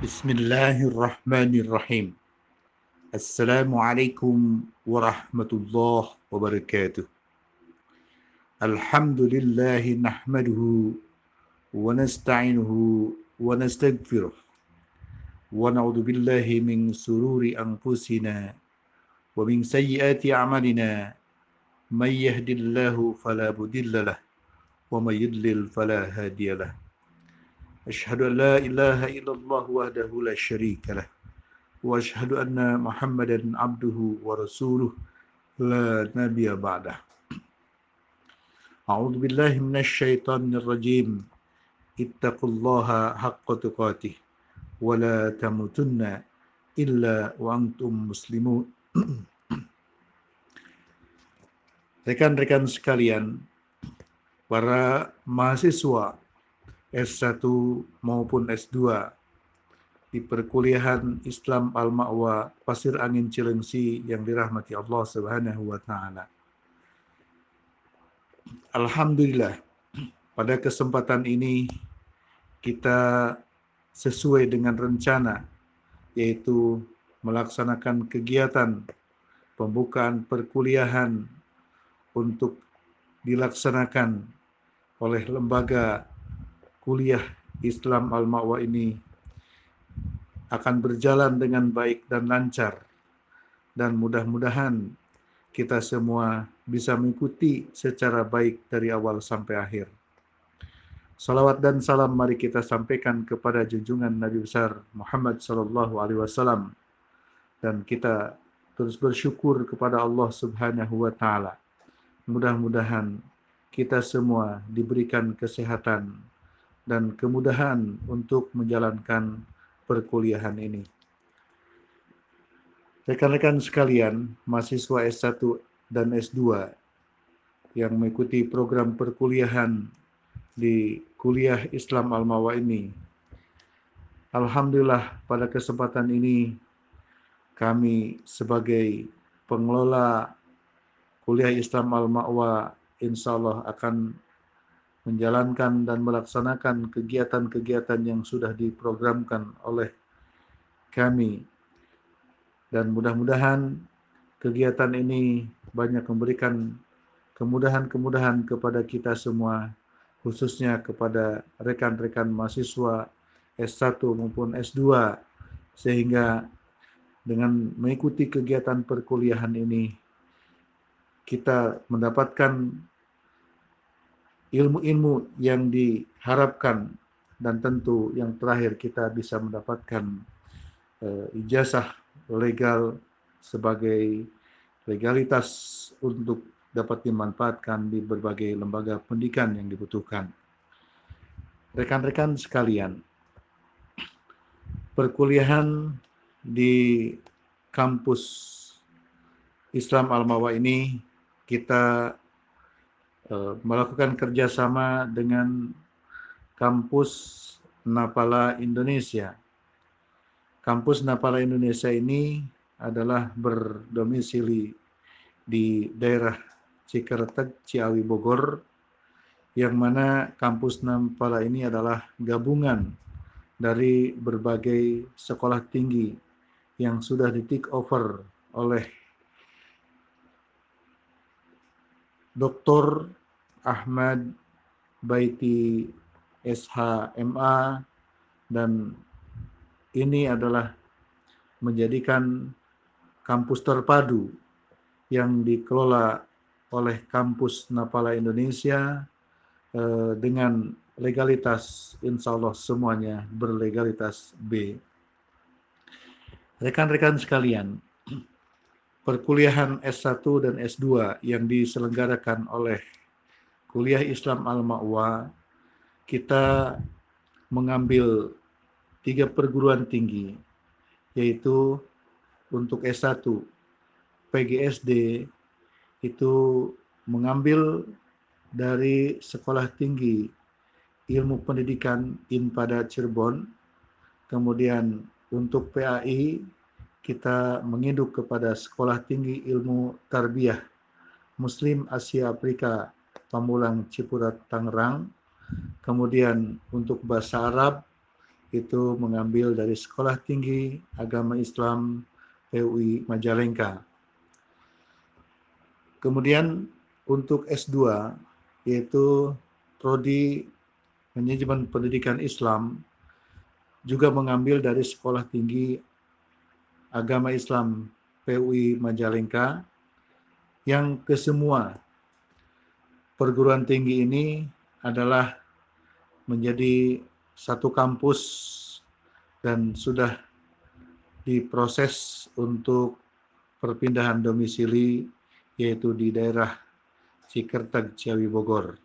بسم الله الرحمن الرحيم السلام عليكم ورحمة الله وبركاته الحمد لله نحمده ونستعينه ونستغفره ونعوذ بالله من سرور أنفسنا ومن سيئات أعمالنا من يهد الله فلا مضل له ومن يضلل فلا هادي له أشهد أن لا إله إلا الله وحده لا شريك له وأشهد أن محمدا عبده ورسوله لا نبي بعده أعوذ بالله من الشيطان الرجيم اتقوا الله حق تقاته ولا تموتن إلا وأنتم مسلمون Rekan-rekan sekalian, para mahasiswa S1 maupun S2 di perkuliahan Islam Al-Ma'wa Pasir Angin Cilengsi yang dirahmati Allah Subhanahu wa taala. Alhamdulillah pada kesempatan ini kita sesuai dengan rencana yaitu melaksanakan kegiatan pembukaan perkuliahan untuk dilaksanakan oleh lembaga kuliah Islam Al-Ma'wa ini akan berjalan dengan baik dan lancar dan mudah-mudahan kita semua bisa mengikuti secara baik dari awal sampai akhir. Salawat dan salam mari kita sampaikan kepada junjungan Nabi besar Muhammad sallallahu alaihi wasallam dan kita terus bersyukur kepada Allah Subhanahu wa taala. Mudah-mudahan kita semua diberikan kesehatan dan kemudahan untuk menjalankan perkuliahan ini. Rekan-rekan sekalian, mahasiswa S1 dan S2 yang mengikuti program perkuliahan di kuliah Islam Al-Mawa ini. Alhamdulillah pada kesempatan ini kami sebagai pengelola kuliah Islam Al-Ma'wa insya Allah akan menjalankan dan melaksanakan kegiatan-kegiatan yang sudah diprogramkan oleh kami. Dan mudah-mudahan kegiatan ini banyak memberikan kemudahan-kemudahan kepada kita semua, khususnya kepada rekan-rekan mahasiswa S1 maupun S2, sehingga dengan mengikuti kegiatan perkuliahan ini, kita mendapatkan ilmu-ilmu yang diharapkan dan tentu yang terakhir kita bisa mendapatkan uh, ijazah legal sebagai legalitas untuk dapat dimanfaatkan di berbagai lembaga pendidikan yang dibutuhkan. Rekan-rekan sekalian, perkuliahan di kampus Islam Al-Mawa ini kita melakukan kerjasama dengan kampus Napala Indonesia. Kampus Napala Indonesia ini adalah berdomisili di daerah Cikeretek, Ciawi, Bogor, yang mana kampus Napala ini adalah gabungan dari berbagai sekolah tinggi yang sudah di take over oleh Dr. Ahmad Baiti SHMA dan ini adalah menjadikan kampus terpadu yang dikelola oleh kampus Napala Indonesia eh, dengan legalitas insya Allah semuanya berlegalitas B. Rekan-rekan sekalian, perkuliahan S1 dan S2 yang diselenggarakan oleh kuliah Islam Al-Ma'wa, kita mengambil tiga perguruan tinggi, yaitu untuk S1, PGSD, itu mengambil dari Sekolah Tinggi Ilmu Pendidikan INPADA Cirebon, kemudian untuk PAI, kita menginduk kepada Sekolah Tinggi Ilmu Tarbiyah Muslim Asia Afrika Pamulang Cipurat Tangerang. Kemudian untuk bahasa Arab itu mengambil dari Sekolah Tinggi Agama Islam PUI Majalengka. Kemudian untuk S2 yaitu prodi manajemen pendidikan Islam juga mengambil dari Sekolah Tinggi Agama Islam PUI Majalengka yang kesemua perguruan tinggi ini adalah menjadi satu kampus dan sudah diproses untuk perpindahan domisili yaitu di daerah Cikertag, Ciawi Bogor.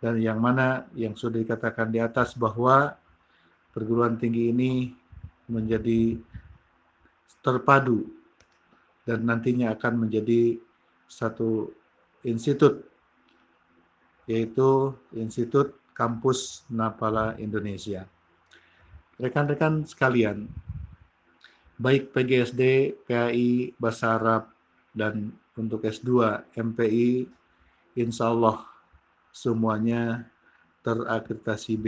Dan yang mana yang sudah dikatakan di atas bahwa perguruan tinggi ini menjadi terpadu dan nantinya akan menjadi satu institut yaitu Institut Kampus Napala Indonesia. Rekan-rekan sekalian, baik PGSD, PAI, Bahasa Arab, dan untuk S2, MPI, insya Allah semuanya terakreditasi B.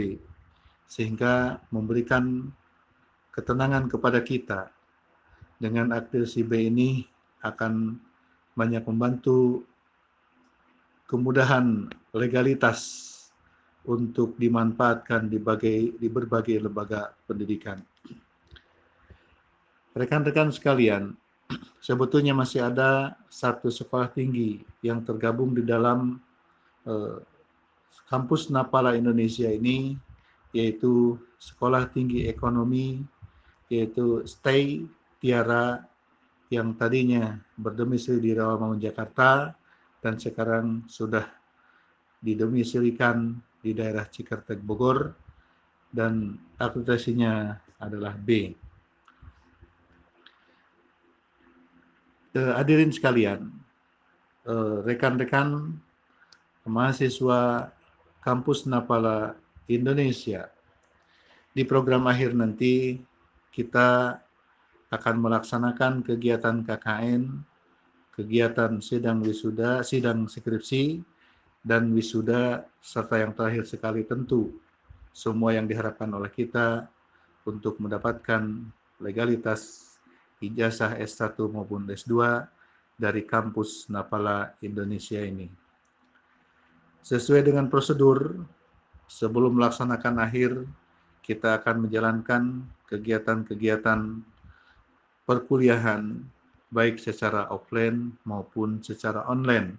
Sehingga memberikan ketenangan kepada kita dengan akreditasi B ini akan banyak membantu kemudahan legalitas untuk dimanfaatkan di, bagai, di berbagai lembaga pendidikan. Rekan-rekan sekalian, sebetulnya masih ada satu sekolah tinggi yang tergabung di dalam eh, kampus Napala Indonesia ini, yaitu Sekolah Tinggi Ekonomi, yaitu STAY Tiara yang tadinya berdomisili di Rawamangun, Jakarta, dan sekarang sudah didomisilikan di daerah Cikartek Bogor dan akreditasinya adalah B. Eh, hadirin sekalian, eh, rekan-rekan mahasiswa kampus Napala Indonesia, di program akhir nanti kita akan melaksanakan kegiatan KKN, kegiatan sidang wisuda, sidang skripsi, dan wisuda, serta yang terakhir sekali tentu semua yang diharapkan oleh kita untuk mendapatkan legalitas ijazah S1 maupun S2 dari kampus Napala Indonesia ini. Sesuai dengan prosedur, sebelum melaksanakan akhir, kita akan menjalankan kegiatan-kegiatan perkuliahan baik secara offline maupun secara online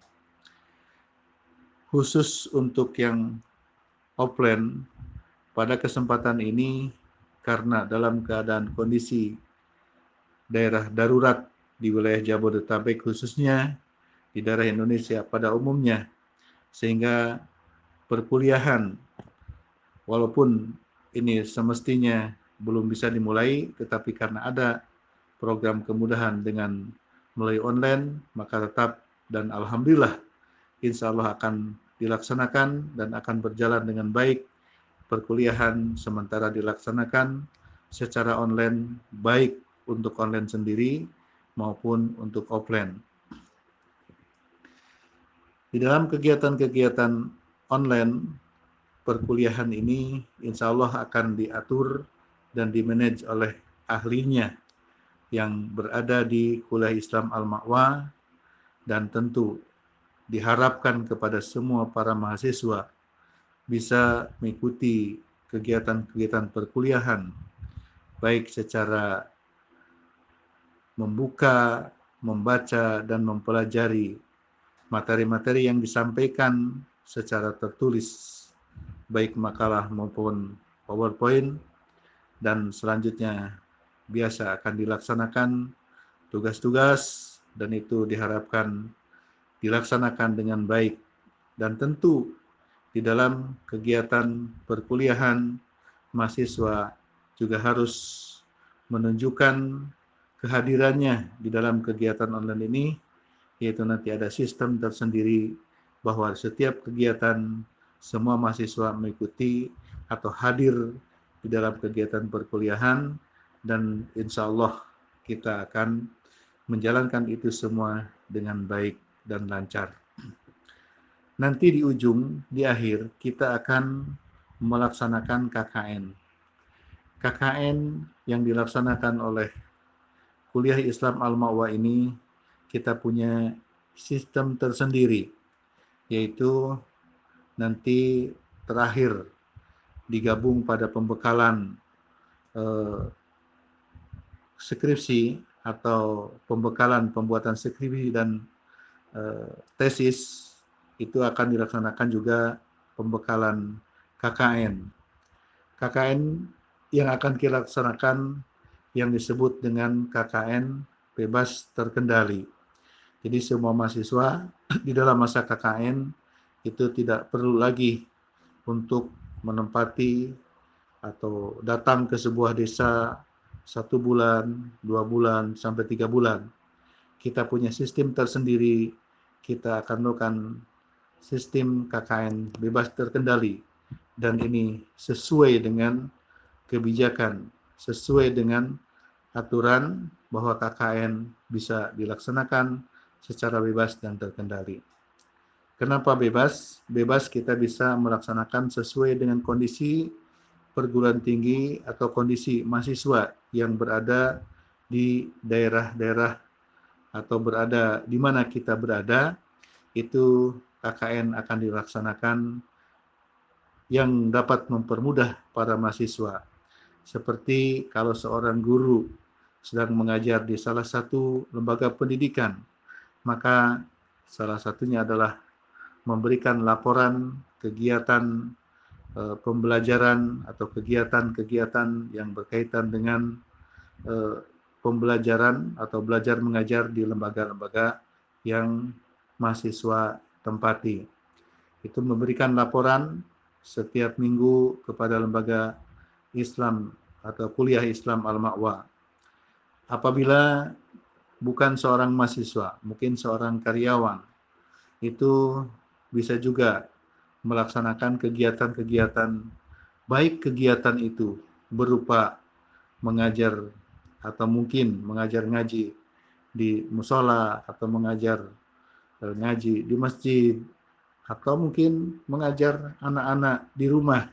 khusus untuk yang offline pada kesempatan ini karena dalam keadaan kondisi daerah darurat di wilayah Jabodetabek khususnya di daerah Indonesia pada umumnya sehingga perkuliahan walaupun ini semestinya belum bisa dimulai tetapi karena ada program kemudahan dengan melalui online maka tetap dan alhamdulillah insya Allah akan dilaksanakan dan akan berjalan dengan baik perkuliahan sementara dilaksanakan secara online baik untuk online sendiri maupun untuk offline. Di dalam kegiatan-kegiatan online perkuliahan ini insya Allah akan diatur dan dimanage oleh ahlinya yang berada di Kuliah Islam Al-Ma'wa dan tentu diharapkan kepada semua para mahasiswa bisa mengikuti kegiatan-kegiatan perkuliahan baik secara membuka, membaca dan mempelajari materi-materi yang disampaikan secara tertulis baik makalah maupun PowerPoint dan selanjutnya biasa akan dilaksanakan tugas-tugas dan itu diharapkan dilaksanakan dengan baik dan tentu di dalam kegiatan perkuliahan mahasiswa juga harus menunjukkan kehadirannya di dalam kegiatan online ini yaitu nanti ada sistem tersendiri bahwa setiap kegiatan semua mahasiswa mengikuti atau hadir di dalam kegiatan perkuliahan dan insya Allah kita akan menjalankan itu semua dengan baik dan lancar. Nanti di ujung, di akhir, kita akan melaksanakan KKN. KKN yang dilaksanakan oleh Kuliah Islam Al-Ma'wa ini kita punya sistem tersendiri yaitu nanti terakhir digabung pada pembekalan eh, skripsi atau pembekalan pembuatan skripsi dan tesis itu akan dilaksanakan juga pembekalan KKN. KKN yang akan dilaksanakan yang disebut dengan KKN bebas terkendali. Jadi semua mahasiswa di dalam masa KKN itu tidak perlu lagi untuk menempati atau datang ke sebuah desa satu bulan, dua bulan, sampai tiga bulan. Kita punya sistem tersendiri, kita akan melakukan sistem KKN bebas terkendali. Dan ini sesuai dengan kebijakan, sesuai dengan aturan bahwa KKN bisa dilaksanakan secara bebas dan terkendali. Kenapa bebas? Bebas kita bisa melaksanakan sesuai dengan kondisi perguruan tinggi atau kondisi mahasiswa yang berada di daerah-daerah atau berada di mana kita berada, itu KKN akan dilaksanakan yang dapat mempermudah para mahasiswa. Seperti kalau seorang guru sedang mengajar di salah satu lembaga pendidikan, maka salah satunya adalah memberikan laporan kegiatan uh, pembelajaran atau kegiatan-kegiatan yang berkaitan dengan uh, pembelajaran atau belajar mengajar di lembaga-lembaga yang mahasiswa tempati. Itu memberikan laporan setiap minggu kepada lembaga Islam atau kuliah Islam Al-Ma'wa. Apabila bukan seorang mahasiswa, mungkin seorang karyawan, itu bisa juga melaksanakan kegiatan-kegiatan baik kegiatan itu berupa mengajar atau mungkin mengajar ngaji di musola atau mengajar eh, ngaji di masjid atau mungkin mengajar anak-anak di rumah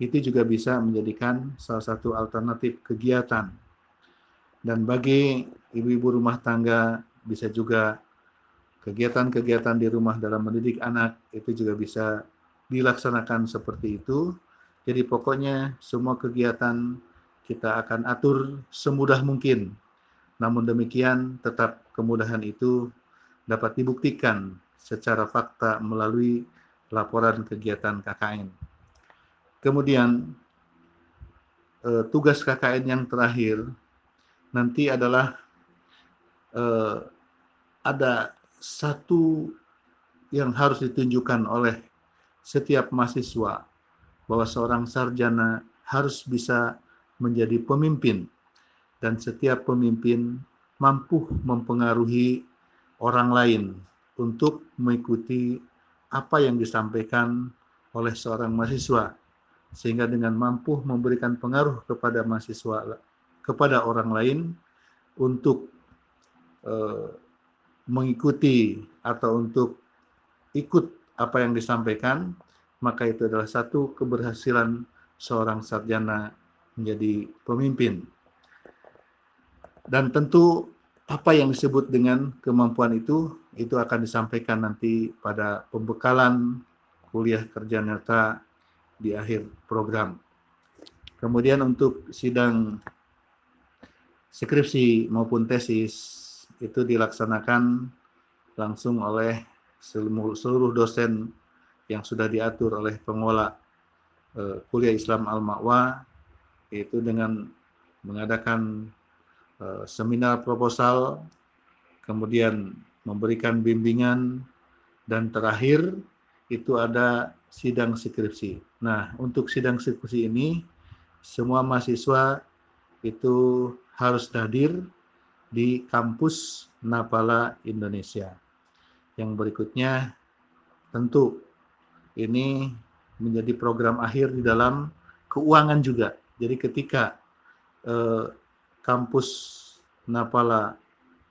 itu juga bisa menjadikan salah satu alternatif kegiatan dan bagi ibu-ibu rumah tangga bisa juga kegiatan-kegiatan di rumah dalam mendidik anak itu juga bisa dilaksanakan seperti itu. Jadi pokoknya semua kegiatan kita akan atur semudah mungkin. Namun demikian tetap kemudahan itu dapat dibuktikan secara fakta melalui laporan kegiatan KKN. Kemudian eh, tugas KKN yang terakhir nanti adalah eh, ada satu yang harus ditunjukkan oleh setiap mahasiswa bahwa seorang sarjana harus bisa menjadi pemimpin. Dan setiap pemimpin mampu mempengaruhi orang lain untuk mengikuti apa yang disampaikan oleh seorang mahasiswa sehingga dengan mampu memberikan pengaruh kepada mahasiswa kepada orang lain untuk eh, mengikuti atau untuk ikut apa yang disampaikan, maka itu adalah satu keberhasilan seorang sarjana menjadi pemimpin. Dan tentu apa yang disebut dengan kemampuan itu, itu akan disampaikan nanti pada pembekalan kuliah kerja nyata di akhir program. Kemudian untuk sidang skripsi maupun tesis itu dilaksanakan langsung oleh seluruh dosen yang sudah diatur oleh pengelola uh, kuliah Islam Al-Ma'wa yaitu dengan mengadakan uh, seminar proposal kemudian memberikan bimbingan dan terakhir itu ada sidang skripsi. Nah, untuk sidang skripsi ini semua mahasiswa itu harus hadir di kampus Napala Indonesia. Yang berikutnya tentu ini menjadi program akhir di dalam keuangan juga. Jadi ketika eh, kampus Napala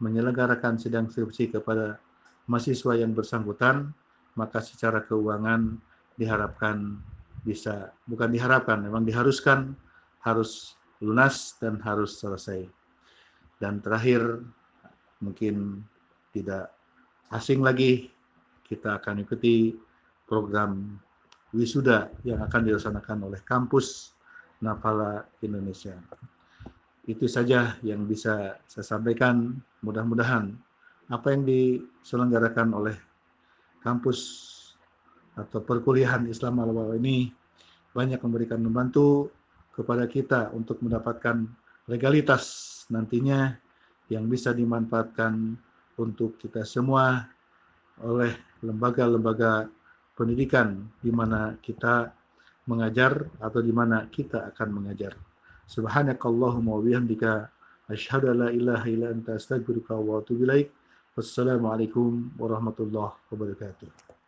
menyelenggarakan sidang skripsi kepada mahasiswa yang bersangkutan, maka secara keuangan diharapkan bisa, bukan diharapkan, memang diharuskan harus lunas dan harus selesai. Dan terakhir, mungkin tidak asing lagi, kita akan ikuti program wisuda yang akan dilaksanakan oleh kampus Napala Indonesia. Itu saja yang bisa saya sampaikan. Mudah-mudahan apa yang diselenggarakan oleh kampus atau perkuliahan Islam al ini banyak memberikan membantu kepada kita untuk mendapatkan legalitas nantinya yang bisa dimanfaatkan untuk kita semua oleh lembaga-lembaga pendidikan di mana kita mengajar atau di mana kita akan mengajar. Subhanakallahumma wa bihamdika asyhadu an la ilaha illa anta astaghfiruka wa atubu ilaik. Wassalamualaikum warahmatullahi wabarakatuh.